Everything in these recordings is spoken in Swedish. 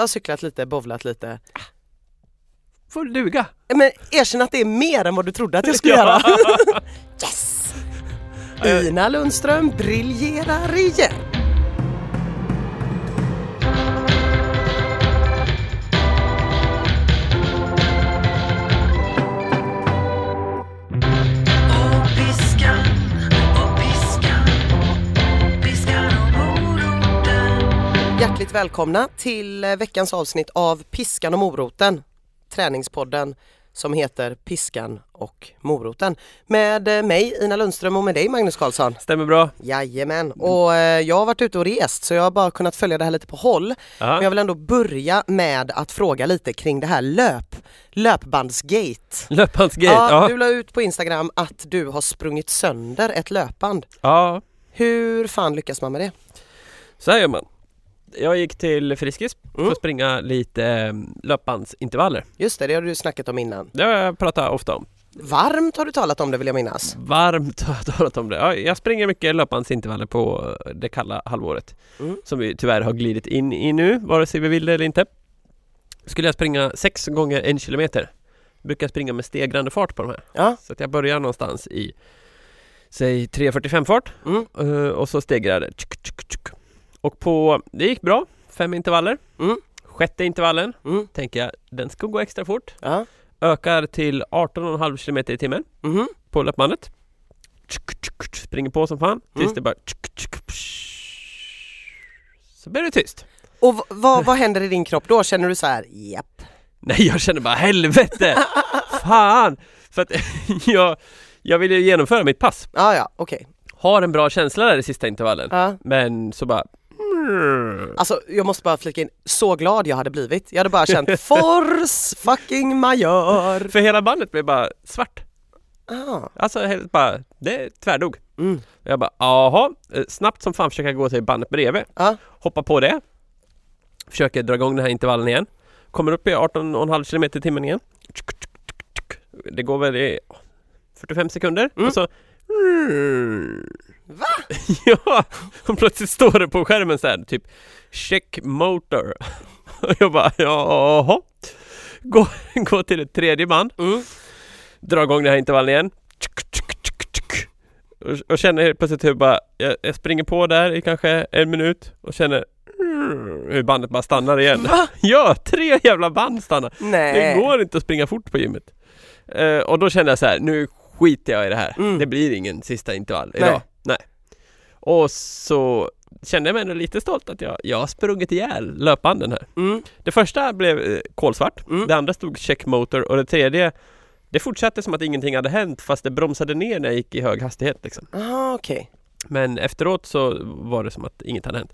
Jag har cyklat lite, bovlat lite. Får duga. Men erkänn att det är mer än vad du trodde att jag skulle göra. yes! Ina Lundström briljerar igen. Hjärtligt välkomna till eh, veckans avsnitt av Piskan och moroten, träningspodden som heter Piskan och moroten. Med eh, mig Ina Lundström och med dig Magnus Karlsson. Stämmer bra. Jajamän, och eh, jag har varit ute och rest så jag har bara kunnat följa det här lite på håll. Men jag vill ändå börja med att fråga lite kring det här löp, löpbandsgate. Löpbandsgate. Ja, Ja. du la ut på Instagram att du har sprungit sönder ett löpband. ja, Hur fan lyckas man med det? så här gör man. Jag gick till Friskis för Mm. att springa lite eh, löpbandsintervaller. Just det, det har du snackat om innan. Det har jag pratat ofta om. Varmt har du talat om det vill jag minnas. Varmt har jag talat om det. Ja, jag springer mycket löpbandsintervaller på det kalla halvåret. Mm. Som vi tyvärr har glidit in i nu, vare sig vi vill det eller inte. Skulle jag springa sex gånger en kilometer. Brukar springa med stegrande fart på de här. Ja, Så att jag börjar någonstans i Säg 3.45 fart mm. eh, och så stegrar det. Och på, det gick bra, fem intervaller. Mm. Sjätte intervallen Mm. tänker jag, den ska gå extra fort. Ja. Ökar till 18,5 km i timmen Mhm. på löpbandet. Springer på som fan tills Mm. det bara. Så blir det tyst. Och vad, vad händer i din kropp då? Känner du så här, japp. Nej jag känner bara helvete! Fan! För att jag, jag ville genomföra mitt pass. Ja, ja, okej. Har en bra känsla där i sista intervallen. Ja. Men så bara Alltså jag måste bara flika in, så glad jag hade blivit. Jag hade bara känt force fucking major. För hela bandet blev bara svart. Ah. Alltså helt bara, det tvärdog. Mm. Jag bara, jaha, Eh, snabbt som fan försöka gå till bandet bredvid. Ja. Hoppa på det. Försöker dra igång den här intervallen igen. Kommer upp i 18,5 km i timmen igen. Det går väl i 45 sekunder Mm. och så Va? Ja! Och plötsligt står det på skärmen så här, typ Check motor. Och jag bara, jaha. Gå, gå till ett tredje band. Mm. dra igång den här intervallen igen. Och, och känner helt plötsligt hur bara, jag, jag springer på där i kanske en minut och känner hur bandet bara stannar igen. Va? Ja, tre jävla band stannar. Nej. Det går inte att springa fort på gymmet. Eh, och då kände jag så här, nu skiter jag i det här. Mm. Det blir ingen sista intervall Nej. idag. Nej. Och så kände jag mig ändå lite stolt att jag, jag har sprungit ihjäl löpbanden här. Mm. Det första blev eh, kolsvart, Mm. det andra stod check motor och det tredje Det fortsatte som att ingenting hade hänt fast det bromsade ner när jag gick i hög hastighet liksom. Aha, okej. Men efteråt så var det som att inget hade hänt.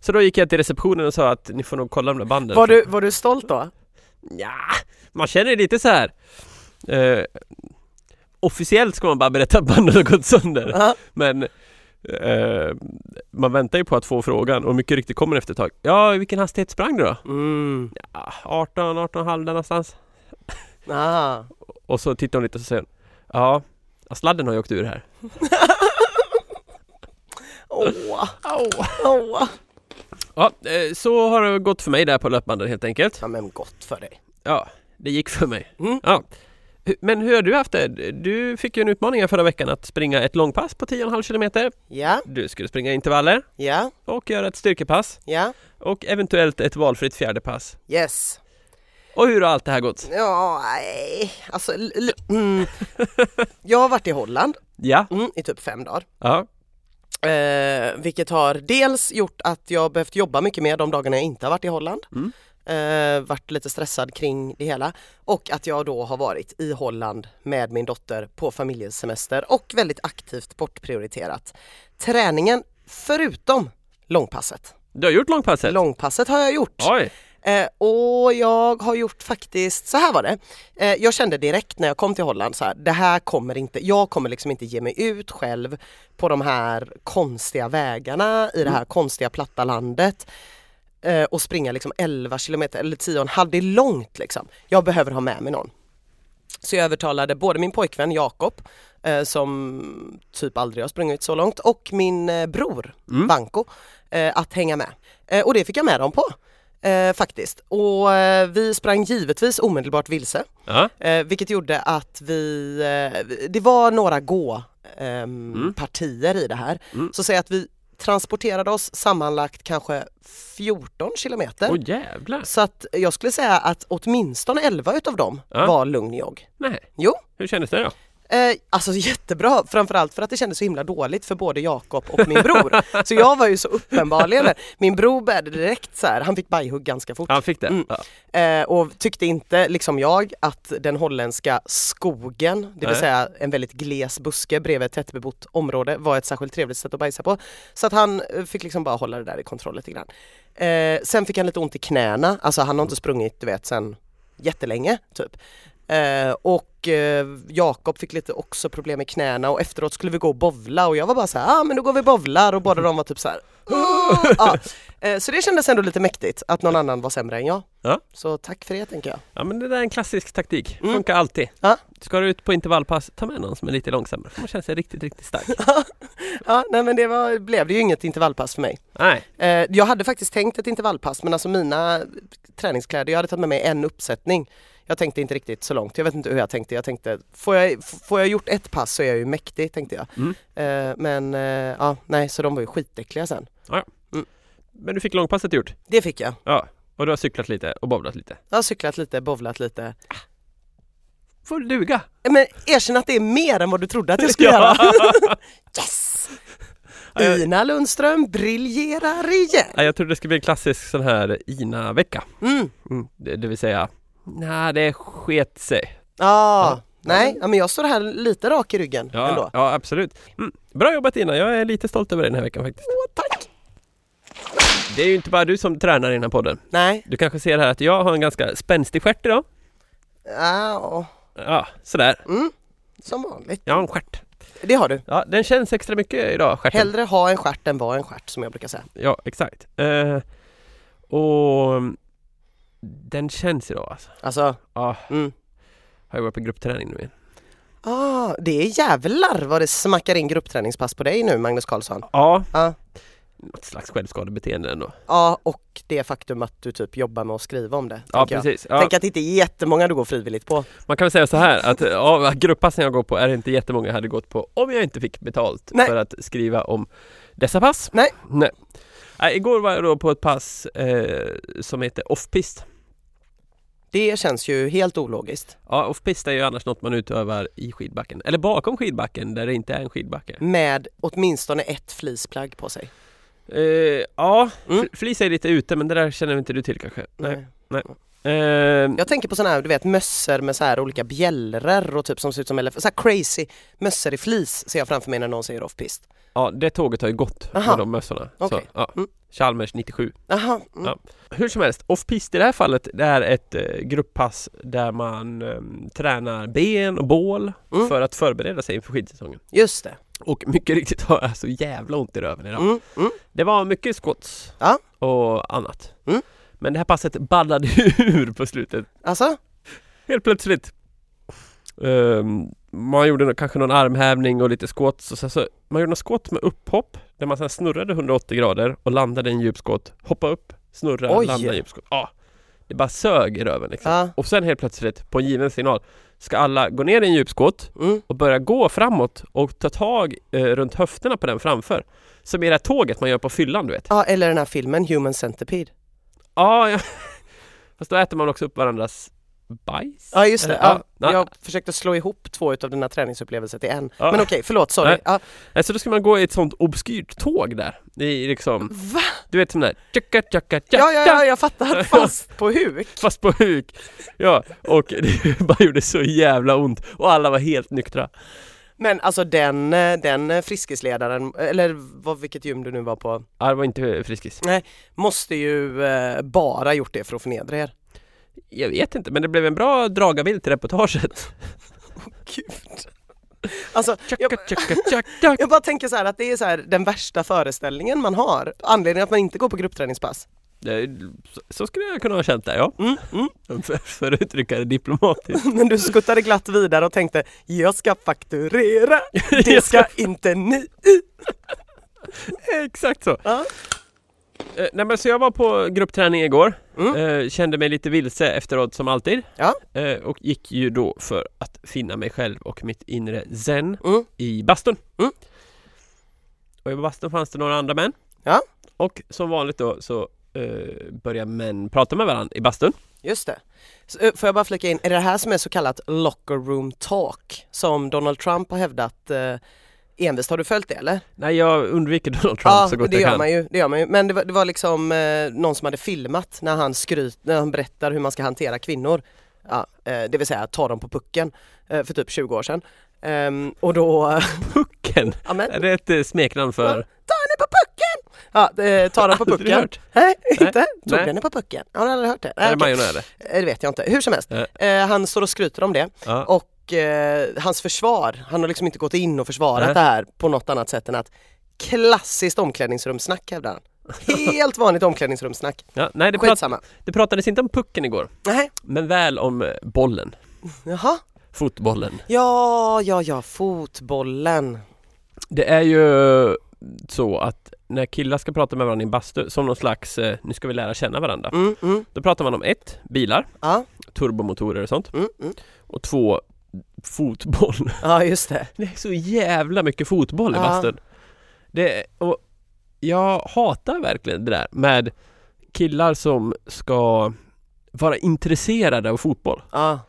Så då gick jag till receptionen och sa att ni får nog kolla de där banden. Var, du, var du stolt då? Ja, man känner lite så här. Eh, officiellt ska man bara berätta att bandet har gått sönder. Ja. Men eh, man väntar ju på att få frågan och mycket riktigt kommer efter ett tag. Ja, i vilken hastighet sprang du då? Mm. Ja, 18, 18,5 där någonstans. Ah. Och så tittar hon lite och så säger hon, ja, sladden har ju åkt ur här. Åh. Åh. Ja, eh, så har det gått för mig där på löpbandet helt enkelt. Ja men gott för dig. Ja, det gick för mig. Mm. Ja. Men hur har du haft det? Du fick ju en utmaning här förra veckan att springa ett långpass på 10,5 kilometer. Ja, Du skulle springa intervaller ja, och göra ett styrkepass ja, och eventuellt ett valfritt fjärde pass. yes. Och hur har allt det här gått? Ja, alltså mm. Jag har varit i Holland Ja, mm, i typ fem dagar. ja, Eh, vilket har dels gjort att jag behövt jobba mycket mer de dagarna jag inte har varit i Holland. Mm. Eh, varit lite stressad kring det hela och att jag då har varit i Holland med min dotter på familjesemester och väldigt aktivt bortprioriterat träningen förutom långpasset. du har gjort långpasset? Långpasset har jag gjort. Oj! Eh, och jag har gjort faktiskt, så här var det. Eh, jag kände direkt när jag kom till Holland så här, det här kommer inte, jag kommer liksom inte ge mig ut själv på de här konstiga vägarna i det här konstiga platta landet. Eh, och springa liksom 11 kilometer eller 10,5, det är långt liksom. Jag behöver ha med mig någon. Så jag övertalade både min pojkvän Jakob eh, som typ aldrig har sprungit så långt och min eh, bror Mm. Banco eh, att hänga med. Eh, och det fick jag med dem på. eh, faktiskt. Och eh, vi sprang givetvis omedelbart vilse. Eh, vilket gjorde att vi, det var några gå ehm, Mm. partier i det här. Mm. Så säg att vi transporterade oss sammanlagt kanske 14 kilometer. Åh jävlar! Så att jag skulle säga att åtminstone 11 utav dem Ja. var lugn jogg. Nej. Jo. Hur kändes det då? Eh, alltså jättebra, framförallt för att det kändes så himla dåligt för både Jakob och min bror. så jag var ju så uppenbarligen där. Min bror började direkt så här, han fick bajhugg ganska fort. Han fick det? Mm. Ja. Eh, och tyckte inte, liksom jag, att den holländska skogen, det vill Nej. säga en väldigt gles buske bredvid ett tättbebott område, var ett särskilt trevligt sätt att bajsa på. Så att han eh, fick liksom bara hålla det där i kontroll lite grann. Eh, sen fick han lite ont i knäna, alltså han har inte sprungit du vet sen jättelänge typ. Eh, och eh, Jakob fick lite också problem med knäna och efteråt skulle vi gå och bovla och jag var bara så här, ah, men då går vi bovlar och båda de var typ så här. "Åh!" ja. eh, så det kändes ändå lite mäktigt att någon annan var sämre än jag. Ja. Så tack för det tänker jag. ja men det där är en klassisk taktik, Mm. funkar alltid. Ja. Ska du ut på intervallpass, ta med någon som är lite långsammare man känner sig riktigt, riktigt stark. Ja, nej men det var, blev det ju inget intervallpass för mig. Nej, Eh, jag hade faktiskt tänkt ett intervallpass men alltså mina träningskläder, jag hade tagit med mig en uppsättning. Jag tänkte inte riktigt så långt, jag vet inte hur jag tänkte. Jag tänkte, får jag, får jag gjort ett pass så är jag ju mäktig tänkte jag. Mm. Eh, men eh, ja, nej så de var ju skitäckliga sen. men du fick långpasset gjort. Det fick jag. Ja, och du har cyklat lite och bowlat lite. Jag har cyklat lite, bovlat lite. Får du duga! Men erkänn att det är mer än vad du trodde att jag skulle Ja. göra. Yes! Ja, Ina Lundström briljerar igen. Ja, jag trodde det skulle bli en klassisk sån här Ina-vecka. Mm. Mm. Det, det vill säga, nej det sket sig. Ah, Ja. nej, men jag står här lite rak i ryggen Ja, ändå. ja absolut. Mm. Bra jobbat Ina, jag är lite stolt över dig den här veckan faktiskt. Åh, tack! Det är ju inte bara du som tränar i den här podden. Nej, Du kanske ser här att jag har en ganska spänstig stjärt idag. ja, Ja, sådär. mm. som vanligt. Jag har en stjärt. Det har du. Ja, den känns extra mycket idag, stjärten. Hellre ha en stjärt än vara en stjärt som jag brukar säga. Ja, exakt. Eh, och den känns idag alltså. Alltså, Ja, mm. har jag varit på gruppträning nu igen. ah, det är jävlar vad det smackar in gruppträningspass på dig nu Magnus Karlsson. Ja, Ja, något slags självskadebeteende ändå. ja och det faktum att du typ jobbar med att skriva om det. Ja, precis. Ja. Tänk att det inte är jättemånga du går frivilligt på. Man kan väl säga så här att av grupppassen jag går på är det inte jättemånga jag hade gått på om jag inte fick betalt Nej. för att skriva om dessa pass. Nej. Nej. Nej, igår var jag då på ett pass eh, som heter off-pist. Det känns ju helt ologiskt. Ja, off-pist är ju annars något man utövar i skidbacken, eller bakom skidbacken där det inte är en skidbacke. Med åtminstone ett fleeceplagg på sig. Eh, ja, Mm. flis är lite ute men det där känner inte du till kanske? Nej. Nej. Eh, Jag tänker på sådana här, du vet mössor med så här olika bjällror och typ som ser ut som elef- så crazy mössor i flis ser jag framför mig när någon säger off-pist. ja, det tåget har ju gått Aha. med de mössorna. Okej. Så, ja. Mm. Chalmers 97. Jaha, mm. Ja. Hur som helst, off-pist i det här fallet det är ett eh, grupppass där man eh, tränar ben och bål Mm. för att förbereda sig inför skidsäsongen. just det. Och mycket riktigt har jag så jävla ont i röven idag. Mm, mm. Det var mycket squats Ja. och annat. Men det här passet ballade ur på slutet. Alltså? Helt plötsligt. Ehm, man gjorde kanske någon armhävning och lite squats och sen så man gjorde någon squat med upphopp där man sen snurrade 180 grader och landade i en djup squat, hoppa upp, snurra, Oj. landa i en djup squat. Ja, det bara sög i röven liksom. Ja. Och sen helt plötsligt på en given signal ska alla gå ner i en djup squat Mm. och börja gå framåt och ta tag eh, runt höfterna på den framför. Som i det här tåget man gör på fyllan du vet. ja, eller den här filmen Human Centipede. Ja, ja. Fast då äter man också upp varandras bajs. Ja just det, ja. ja. jag försökte slå ihop två utav dina träningsupplevelser till en. Ja. Men okej, förlåt, sorry. Nej. Ja. Nej, Så då ska man gå i ett sånt obskyrt tåg där. Är liksom, Va? du vet som där tjacka, tjacka, tjacka, Ja, ja, ja, jag fattar. Fast på huk. fast på huk. Ja, och det bara gjorde så jävla ont och alla var helt nyktra. Men alltså den, eh, den eh, friskisledaren, eller vad, vilket gym du nu var på, Ja, det var inte Friskis. måste ju eh, bara gjort det för att förnedra er. Jag vet inte, men det blev en bra dragabild till reportaget. Gud. Alltså, jag, jag bara tänker så här att det är så här den värsta föreställningen man har. Anledningen att man inte går på gruppträningspass. Så skulle jag kunna ha känt det, ja. Mm, mm. För, för att uttrycka det diplomatiskt. Men du skuttade glatt vidare och tänkte jag ska fakturera, det ska inte ni. Exakt så. Ja. Eh, nej men så jag var på gruppträning igår, Mm. eh, kände mig lite vilse efteråt som alltid. Ja. Eh, och gick ju då för att finna mig själv och mitt inre zen Mm. i bastun. Mm. Och i bastun fanns det några andra män. Ja. Och som vanligt då så eh, börjar män prata med varandra i bastun. Just det. Så, eh, får jag bara flika in, är det det här som är så kallat locker room talk som Donald Trump har hävdat eh, envist? Har du följt det eller? Nej jag undviker Donald Trump ja, så gott det jag gör kan. man ju. Det gör man ju. Men det var, det var liksom eh, någon som hade filmat när han skryt, när han berättar hur man ska hantera kvinnor. Ja, eh, det vill säga ta dem på pucken eh, för typ 20 år sedan. Ehm, och då, Pucken! ja men, Är det ett eh, smeknamn för... ta henne på pucken! Ja, eh, ta dem på pucken. hört. Nej, inte? Tog Nej. den på pucken? Har du aldrig hört det? Är Nej, det okej. majonnäs? Eh, Det vet jag inte. Hur som helst. Eh, han står och skryter om det. Ja. Och eh, hans försvar, han har liksom inte gått in och försvarat Nej. det här på något annat sätt än att klassiskt omklädningsrumssnack hävdar han. Helt vanligt omklädningsrumssnack. Ja, nej det, prat, det pratades inte om pucken igår, Nej, men väl om eh, bollen. jaha. Fotbollen. Ja, ja, ja, fotbollen. Det är ju så att när killar ska prata med varandra i en bastu, som någon slags, eh, nu ska vi lära känna varandra. Mm, mm, Då pratar man om ett, bilar, ja, turbomotorer och sånt. mm, mm. Och två, fotboll. ja, just det. Det är så jävla mycket fotboll i Ja. bastun. Det, och jag hatar verkligen det där med killar som ska vara intresserade av fotboll. Ja,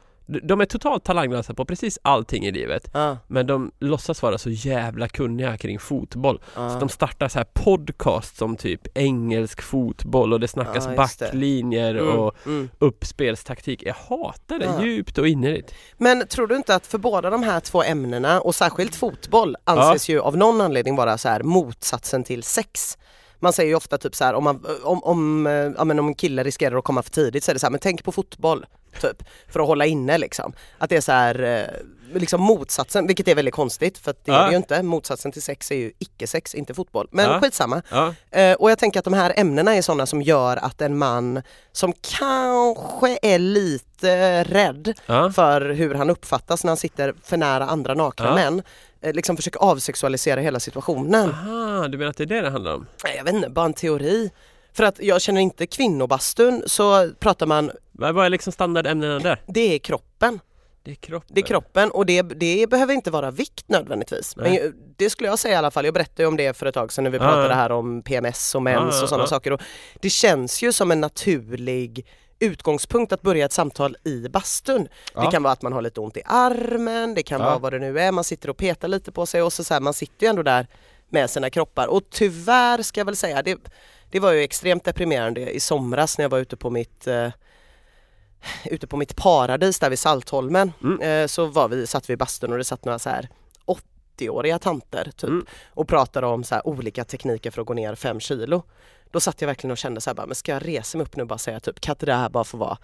De- är totalt talanglösa på precis allting i livet ja, Men de låtsas vara så jävla kunniga kring fotboll Så ja. de startar så här podcast om typ engelsk fotboll och det snackas det. backlinjer Mm, och mm. uppspelstaktik Jag hatar det djupt och innerligt Men tror du inte att för båda de här två ämnena och särskilt fotboll anses ju av någon anledning vara så här motsatsen till sex. Man säger ju ofta typ så här om, man, om, om, eh, ja, men om en kille riskerar att komma för tidigt så är det så här, men tänk på fotboll. Typ, för att hålla inne liksom. Att det är så här, eh, liksom motsatsen, vilket är väldigt konstigt för att det Ja. är det ju inte. Motsatsen till sex är ju icke-sex, inte fotboll. Men Ja. skitsamma. Ja, Eh, och jag tänker att de här ämnena är sådana som gör att en man som kanske är lite rädd ja, för hur han uppfattas när han sitter för nära andra nakna män. eh, Liksom försöker avsexualisera hela situationen. Aha, du menar att det är det det handlar om? Nej, Jag vet inte, bara en teori. För att jag känner inte kvinnobastun så pratar man, Vad är liksom standardämnena där? det är kroppen. Det är kroppen Det är kroppen och det, det behöver inte vara vikt nödvändigtvis. Men Nej. ju- det skulle jag säga i alla fall. Jag berättade ju om det för ett tag sedan när vi pratade ja. här om PMS och mens ja, och sådana ja. saker. Och det känns ju som en naturlig utgångspunkt att börja ett samtal i bastun. Ja. Det kan vara att man har lite ont i armen, det kan Ja. vara vad det nu är, man sitter och petar lite på sig och så, så här, man sitter ju ändå där med sina kroppar och tyvärr ska jag väl säga, det, det var ju extremt deprimerande i somras när jag var ute på mitt eh, ute på mitt paradis där vid Saltholmen Mm. eh, så var vi, satt vi i bastun och det satt några så här 80-åriga tanter typ Mm. och pratade om så olika tekniker för att gå ner 5 kilo. Då satt jag verkligen och kände så här bara, men ska jag resa mig upp nu och bara säga typ kan inte det här bara få vara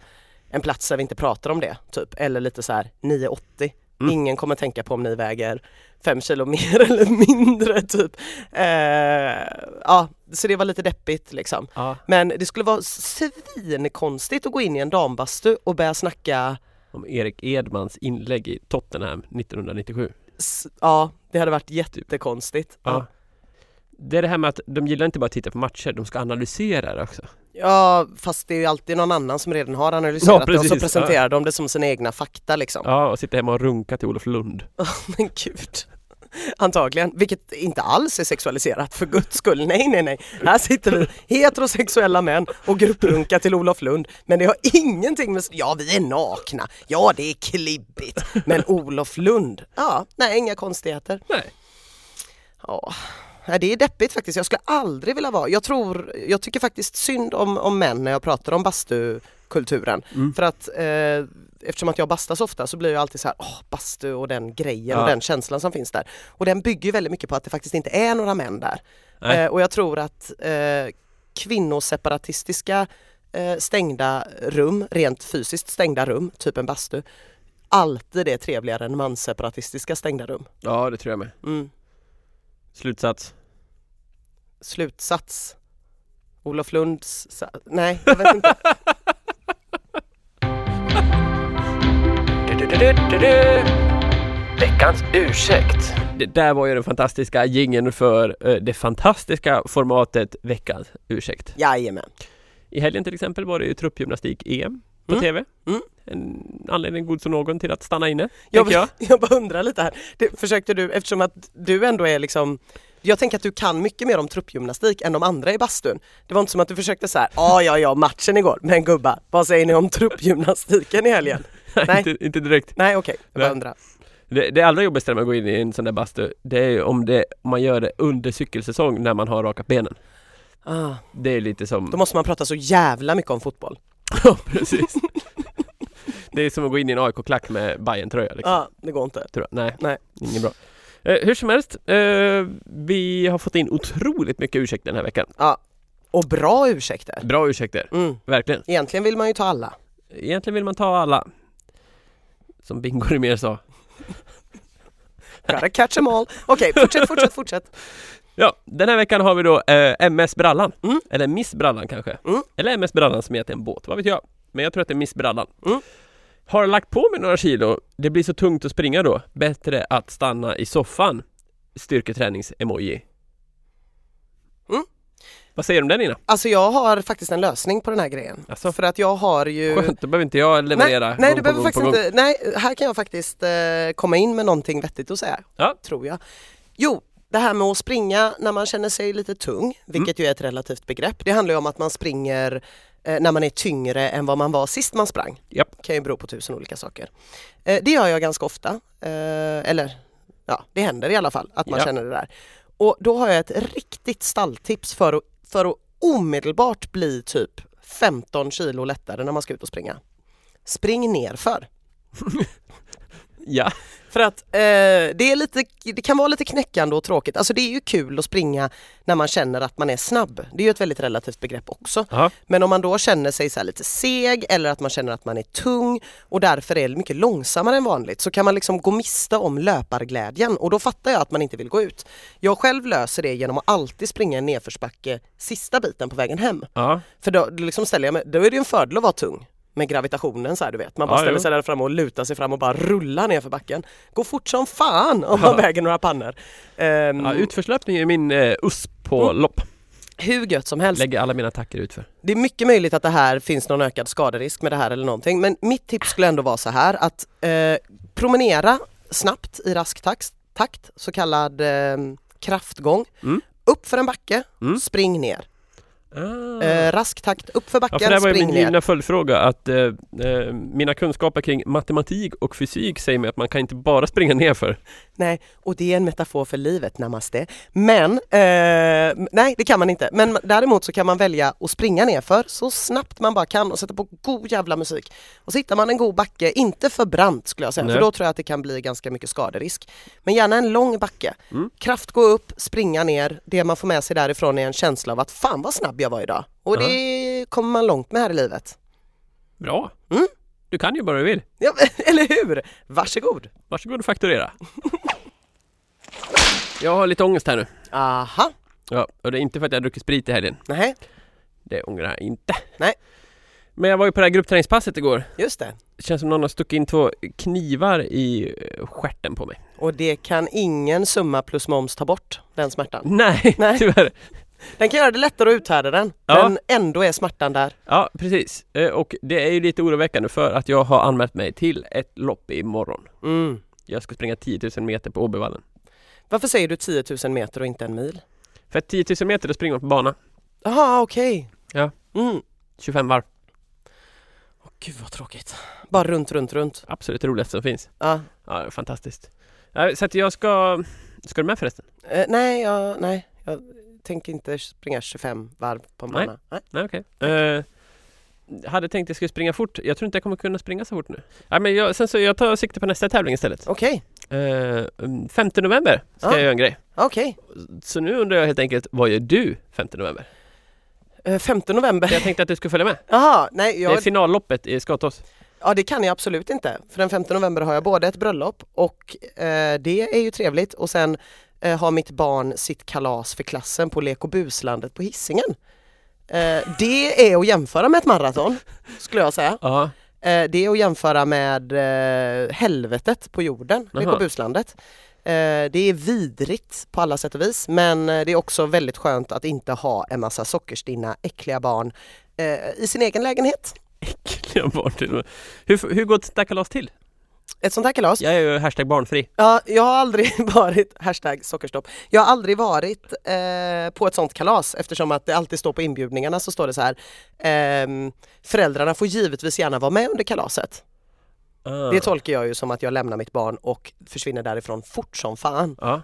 en plats där vi inte pratar om det typ eller lite så här 9,80 Mm. Ingen kommer tänka på om ni väger 5 kilo mer eller mindre typ. Eh, ja, så det var lite deppigt liksom. Ja, Men det skulle vara svinkonstigt att gå in i en dambastu och börja snacka om Erik Edmans inlägg i Tottenham 1997 s- Ja, det hade varit jättekonstigt. Ja. Ja. Det är det här med att de gillar inte bara att titta på matcher, de ska analysera det också. ja, fast det är ju alltid någon annan som redan har analyserat Ja, det och så presenterar de det som sina egna fakta liksom. Ja, och sitta hemma och runka till Olof Lund. Men gud. Antagligen, vilket inte alls är sexualiserat för guds skull. Nej, nej, nej. Här sitter vi heterosexuella män och grupprunkar till Olof Lund. Men det har ingenting med, ja vi är nakna, ja det är klibbigt. Men Olof Lund, ja, nej inga konstigheter. Nej. Ja, nej, det är deppigt faktiskt. Jag skulle aldrig vilja vara, jag tror, jag tycker faktiskt synd om, om män när jag pratar om bastukulturen. Mm. För att eh, eftersom att jag bastar så ofta så blir jag alltid så här, åh bastu och den grejen Ja. och den känslan som finns där. Och den bygger väldigt mycket på att det faktiskt inte är några män där. Eh, och jag tror att eh, kvinnoseparatistiska eh, stängda rum, rent fysiskt stängda rum, typ en bastu, alltid är trevligare än mansseparatistiska stängda rum. Ja, det tror jag med. Mm. Slutsats. Slutsats. Olof Lunds... Nej, jag vet inte. Veckans ursäkt. Det där var ju den fantastiska jingeln för eh, det fantastiska formatet Veckans ursäkt. Jajamän. I helgen till exempel var det ju truppgymnastik-EM på Mm. TV. Mm. En anledning god som någon till att stanna inne, Jag, tänker jag. jag bara undrar lite här. Det, försökte du, eftersom att du ändå är liksom jag tänker att du kan mycket mer om truppgymnastik än de andra i bastun. Det var inte som att du försökte så här, ja ja ja matchen igår, men gubbar, vad säger ni om truppgymnastiken i helgen? Nej. inte, inte direkt. Nej okej, jag bara undrar. Det, det allra jobbigaste när man går in i en sån där bastu, det är ju om, det, om man gör det under cykelsäsong när man har rakat benen. Ah, Det är lite som... då måste man prata så jävla mycket om fotboll. Ja, precis. det är som att gå in i en AIK-klack med bayern tröja liksom. Ja, det går inte. Tror jag. Nej, Nej. inget bra. Eh, hur som helst, eh, vi har fått in otroligt mycket ursäkter den här veckan. Ja. Och bra ursäkter. Bra ursäkter, Mm. verkligen. Egentligen vill man ju ta alla. Egentligen vill man ta alla. Som Bingo Rimér sa. Gotta catch them all. Okej, fortsätt, fortsätt, fortsätt. Ja, den här veckan har vi då eh, MS Brallan. Mm. Eller Miss Brallan kanske. Mm. Eller MS Brallan som heter en båt, vad vet jag. Men jag tror att det är Miss Brallan. Mm. Har lagt på mig några kilo. Det blir så tungt att springa då. Bättre att stanna i soffan. Styrketränings-emoji. Mm. Vad säger du om den Nina? Alltså jag har faktiskt en lösning på den här grejen. Alltså, För att jag har ju... skönt, då behöver inte jag leverera Nej, nej du behöver faktiskt inte, nej här kan jag faktiskt eh, komma in med någonting vettigt att säga. Ja. Tror jag. Jo, det här med att springa när man känner sig lite tung, vilket ju är ett relativt begrepp. Det handlar ju om att man springer eh, när man är tyngre än vad man var sist man sprang. Japp. kan ju bero på tusen olika saker. Eh, det gör jag ganska ofta. Eh, eller ja, det händer i alla fall att man Ja. känner det där. Och då har jag ett riktigt stalltips för att, för att omedelbart bli typ 15 kilo lättare när man ska ut och springa. Spring nerför. Ja, För att eh, det, är lite, det kan vara lite knäckande och tråkigt. Alltså det är ju kul att springa när man känner att man är snabb. Det är ju ett väldigt relativt begrepp också. ja. Men om man då känner sig så lite seg eller att man känner att man är tung och därför är mycket långsammare än vanligt så kan man liksom gå miste om löparglädjen och då fattar jag att man inte vill gå ut. Jag själv löser det genom att alltid springa en nedförsbacke sista biten på vägen hem. ja. För då liksom ställer jag mig, då är det ju en fördel att vara tung med gravitationen så här du vet. Man bara Ja, ställer sig där framme och lutar sig fram och bara rullar ner för backen. Gå fort som fan om man väger några pannor. Ehm, ja utförslöpning är min eh, USP på Mm. lopp. hur gött som helst. Lägger alla mina attacker utför. Det är mycket möjligt att det här finns någon ökad skaderisk med det här eller någonting men mitt tips skulle ändå vara så här att eh, promenera snabbt i rask takt, takt så kallad eh, kraftgång. Mm. Upp för en backe, Mm. spring ner. Ah. Eh, rask takt upp för Ja, backen, för det här var min givna följdfråga att eh, eh, mina kunskaper kring matematik och fysik säger mig att man kan inte bara springa nerför. Nej, och det är en metafor för livet, namaste. Men, eh, nej det kan man inte. Men däremot så kan man välja att springa nerför så snabbt man bara kan och sätta på god jävla musik. Och så hittar man en god backe, inte för brant skulle jag säga, Nej. för då tror jag att det kan bli ganska mycket skaderisk. Men gärna en lång backe. Mm. Kraft gå upp, springa ner. Det man får med sig därifrån är en känsla av att fan vad snabb jag var idag. Och Ja. det kommer man långt med här i livet. Bra! Mm. Du kan ju bara du vill. Ja, eller hur? Varsågod! Varsågod och fakturera. Jag har lite ångest här nu. Aha, Ja, och det är inte för att jag har druckit sprit i helgen. nej, Det ångrar jag inte. Nej. Men jag var ju på det här gruppträningspasset igår. just det. Det känns som någon har stuckit in två knivar i eh, stjärten på mig. Och det kan ingen summa plus moms ta bort, den smärtan. Nej, Nej. tyvärr. Den kan göra det lättare att uthärda den, Ja. men ändå är smärtan där. Ja, precis. Eh, Och det är ju lite oroväckande för att jag har anmält mig till ett lopp imorgon. Mm. Jag ska springa 10 000 meter på Åbyvallen. Varför säger du 10 000 meter och inte en mil? För att 10 000 meter, då springer man på bana. Jaha, okej. Ja. Mm. 25 varv. Åh, gud vad tråkigt. Bara runt, runt, runt. Absolut det roligaste som finns. Ja. Ja, fantastiskt. Ja, Så att jag ska... Ska du med förresten? Eh, nej, jag, nej, jag tänker inte springa 25 varv på en Nej. bana. Nej. Nej, okej. Eh, hade tänkt att jag skulle springa fort. Jag tror inte jag kommer kunna springa så fort nu. Ja, men jag, sen så jag tar sikte på nästa tävling istället. Okej, Uh, 5 november ska Ja. jag göra en grej. okej. Så nu undrar jag helt enkelt, vad gör du 5 november? Eh, 5 november. Jag tänkte att du skulle följa med. Jaha, nej, Det är jag, finalloppet i Skatås. ja det kan jag absolut inte. För den 5 november har jag både ett bröllop och eh, det är ju trevligt och sen eh, har mitt barn sitt kalas för klassen på Lek och buslandet på Hisingen. Eh, det är att jämföra med ett maraton, skulle jag säga. Ja. Eh, det är att jämföra med eh, helvetet på jorden, Lek Aha. och buslandet. Eh, det är vidrigt på alla sätt och vis men eh, det är också väldigt skönt att inte ha en massa sockerstinna, äckliga barn i sin egen lägenhet. Äckliga barn till och med. Hur, hur går ett kalas till? Ett sånt här kalas Jag är ju hashtag barnfri. Ja, jag har aldrig varit, hashtag sockerstopp, jag har aldrig varit eh, på ett sånt kalas eftersom att det alltid står på inbjudningarna så står det så här ehm, Föräldrarna får givetvis gärna vara med under kalaset. Ah. Det tolkar jag ju som att jag lämnar mitt barn och försvinner därifrån fort som fan. Ja.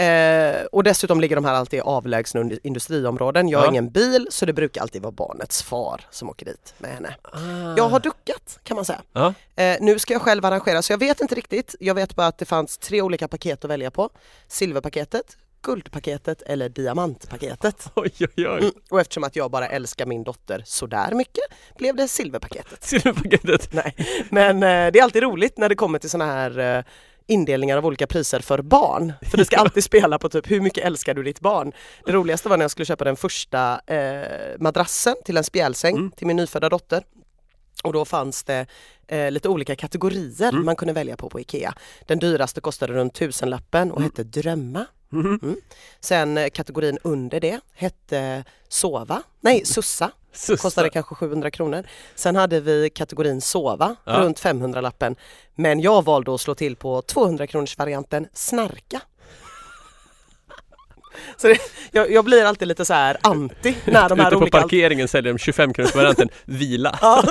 Eh, och dessutom ligger de här alltid i avlägsna industriområden. Jag har Ja. ingen bil så det brukar alltid vara barnets far som åker dit med henne. Ah. Jag har duckat kan man säga. Ja. Eh, nu ska jag själv arrangera så jag vet inte riktigt. Jag vet bara att det fanns tre olika paket att välja på. Silverpaketet, guldpaketet eller diamantpaketet. Oj oj oj. Mm. Och eftersom att jag bara älskar min dotter sådär mycket blev det silverpaketet. Silverpaketet. Nej, men eh, det är alltid roligt när det kommer till såna här eh, indelningar av olika priser för barn. För det ska alltid spela på typ hur mycket älskar du ditt barn? Det roligaste var när jag skulle köpa den första eh, madrassen till en spjälsäng Mm. till min nyfödda dotter. Och då fanns det eh, lite olika kategorier Mm. man kunde välja på på Ikea. Den dyraste kostade runt tusenlappen och Mm. hette Drömma. Mhm. Sen eh, kategorin under det hette Sova, nej Sussa, Sussa. kostade kanske 700 kronor. Sen hade vi kategorin sova, Ja. runt 500 lappen. Men jag valde att slå till på 200 kronors varianten Snarka. Så det, jag, jag blir alltid lite så här anti när de här Ute på olika... parkeringen säljer de 25 kronors varianten vila. Ja,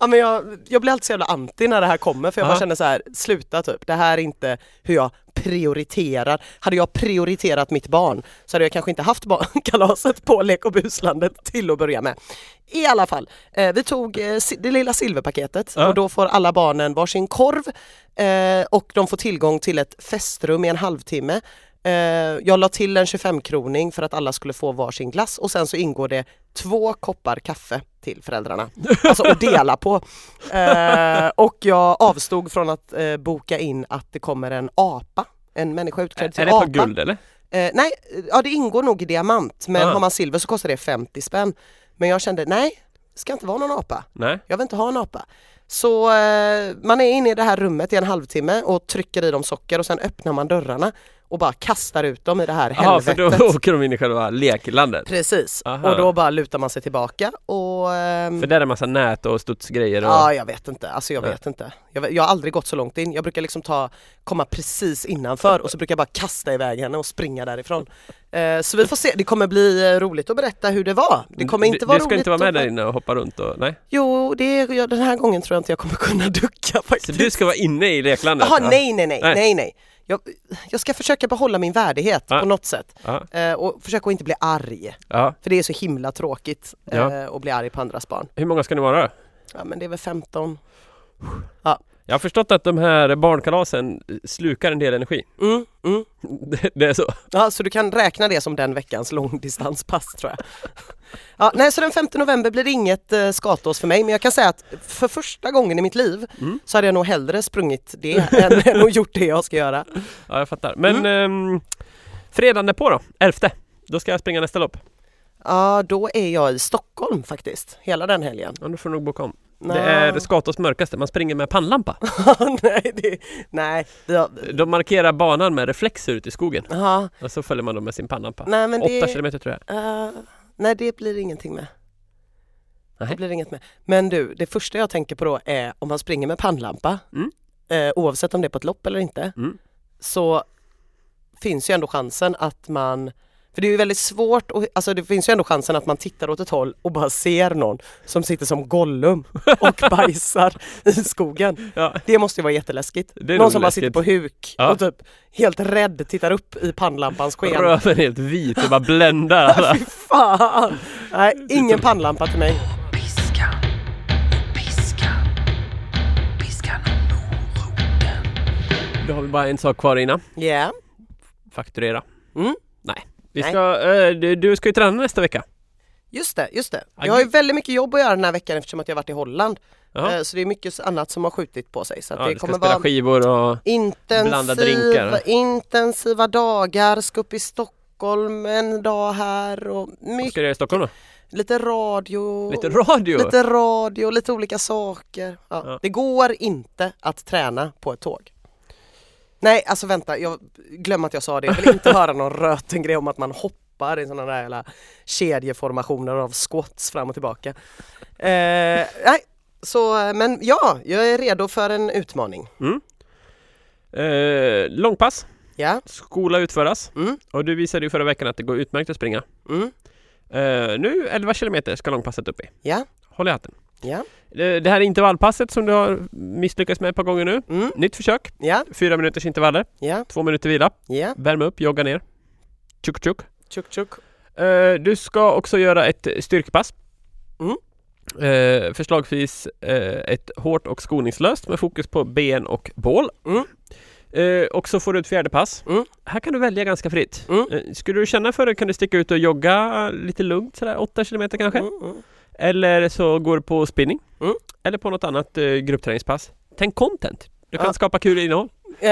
ja men jag, jag blir alltid så jävla anti när det här kommer för jag bara Ja. känner så här, sluta typ, det här är inte hur jag prioriterar. Hade jag prioriterat mitt barn så hade jag kanske inte haft barn- kalaset på Lek och buslandet till att börja med. I alla fall, eh, vi tog eh, det lilla silverpaketet Ja. och då får alla barnen varsin korv eh, och de får tillgång till ett festrum i en halvtimme. Eh, jag la till en 25-kroning för att alla skulle få varsin glass och sen så ingår det två koppar kaffe till föräldrarna. Alltså att dela på. Eh, och jag avstod från att eh, boka in att det kommer en apa, en människa utklädd till Är det på apa. guld eller? Nej, ja det ingår nog i diamant men Ah. har man silver så kostar det 50 spänn. Men jag kände nej, det ska inte vara någon apa. Nej. Jag vill inte ha en apa. Så man är inne i det här rummet i en halvtimme och trycker i dem socker och sen öppnar man dörrarna och bara kastar ut dem i det här Jaha, för helvetet. då åker de in i själva leklandet. Precis, Aha. och då bara lutar man sig tillbaka och ehm, För där är det massa nät och studsgrejer och... Ja, jag vet inte. Alltså jag Nej. vet inte. Jag, jag har aldrig gått så långt in. Jag brukar liksom ta, komma precis innanför och så brukar jag bara kasta iväg henne och springa därifrån. Eh, så vi får se. Det kommer bli eh, roligt att berätta hur det var. Det kommer inte vara Du ska roligt inte vara med att- där inne och hoppa runt och... Nej. Jo, det är, ja, den här gången tror jag inte jag kommer kunna ducka Så faktiskt. du ska vara inne i leklandet? Jaha, Ja. nej, nej, nej, Nej. nej, nej. Jag, jag ska försöka behålla min värdighet Ja. på något sätt. Ja. Eh, och försöka att inte bli arg. ja. För det är så himla tråkigt eh, Ja. att bli arg på andras barn. Hur många ska ni vara? Ja men det är väl 15. Jag har förstått att de här barnkalasen slukar en del energi. Mm, mm. Det, det är så? Ja, så du kan räkna det som den veckans långdistanspass tror jag. Ja, nej, så den 5 november blir det inget eh, skatås för mig, men jag kan säga att för första gången i mitt liv Mm. så hade jag nog hellre sprungit det än, än att gjort det jag ska göra. Ja, jag fattar. Men Mm. ehm, fredagen därpå då? 11. Då ska jag springa nästa lopp. Ja, då är jag i Stockholm faktiskt, hela den helgen. Ja, då får du nog boka om. Nej. Det är Skatås mörkaste. Man springer med pannlampa. nej, det, nej, har, De markerar banan med reflexer ute i skogen. aha, Och så följer man dem med sin pannlampa. nej men Åtta det, kilometer tror jag. eh, nej det blir ingenting med. Nej. Det blir inget med. Men du, det första jag tänker på då är om man springer med pannlampa, Mm. eh, oavsett om det är på ett lopp eller inte, Mm. så finns ju ändå chansen att man för det är ju väldigt svårt, och, alltså det finns ju ändå chansen att man tittar åt ett håll och bara ser någon som sitter som Gollum och bajsar i skogen. Ja, Det måste ju vara jätteläskigt. Det är någon som bara läskigt. sitter på huk Ja. och typ helt rädd tittar upp i pannlampans sken. röven är helt vit och bara bländar alla. Fy fan! Nej, ingen pannlampa till mig. Då har vi bara en sak kvar innan. Ja. Fakturera. Mm. Vi ska, eh, du, du ska ju träna nästa vecka. Just det, just det. Jag har ju väldigt mycket jobb att göra den här veckan eftersom att jag har varit i Holland. Ja. Eh, Så det är mycket annat som har skjutit på sig. Så att Ja, det du ska kommer spela vara skivor och... blanda drinkar. intensiva, intensiva dagar, ska upp i Stockholm en dag här och Vad mycket, ska du göra i Stockholm då? lite radio. Lite radio? Lite radio, lite olika saker. Ja. Ja. Det går inte att träna på ett tåg. Nej alltså vänta, jag glöm att jag sa det. Jag vill inte höra någon röten grej om att man hoppar i sådana där jävla kedjeformationer av squats fram och tillbaka. Eh, nej, så men ja, jag är redo för en utmaning. Eh, långpass, Ja, skola utföras. mm, Och du visade ju förra veckan att det går utmärkt att springa. mm, Eh, nu 11 kilometer ska långpasset upp i. ja, Håll i hatten. Ja, Eh, det här är intervallpasset som du har misslyckats med ett par gånger nu. mm, Nytt försök. ja, Fyra minuters intervaller. ja, Två minuter vila. ja, Värma upp, jogga ner. Tjuk tjuk. tjuk tjuk. Eh, du ska också göra ett styrkepass. Mm. Eh, förslagsvis eh, ett hårt och skoningslöst med fokus på ben och bål. Mm. Eh, och så får du ett fjärde pass. Mm. Här kan du välja ganska fritt. Mm. Skulle du känna för det kan du sticka ut och jogga lite lugnt sådär 8 kilometer kanske. Mm, mm. Eller så går du på spinning. Mm. Eller på något annat eh, gruppträningspass. Tänk content. Du kan Ja. skapa kul innehåll. Eh,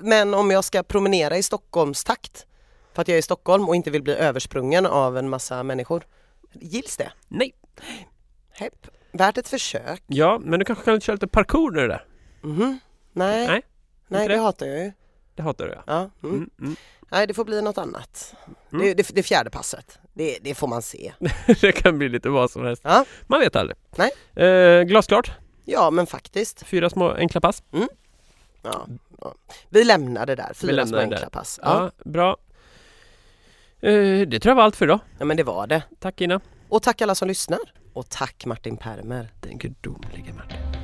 men om jag ska promenera i Stockholmstakt för att jag är i Stockholm och inte vill bli översprungen av en massa människor. Gills det? Nej. Hepp. Värt ett försök. Ja, men du kanske kan köra lite parkour nu där. Mhm. Nej, Nej, nej, det det? hatar jag ju. Det hatar du ja. Ja, mm. Mm, mm. Nej, det får bli något annat. Mm. Det, det, det fjärde passet, det, det får man se. det kan bli lite vad som helst. Ja. Man vet aldrig. Nej. Eh, glasklart. Ja, men faktiskt. Fyra små enkla pass. Ja, ja. Vi lämnar det där, fyra små enkla där. pass. Ja. Ja, bra. Eh, det tror jag var allt för idag. ja, men det var det. Tack Ina. Och tack alla som lyssnar. Och tack Martin Permer. Den gudomlige Martin.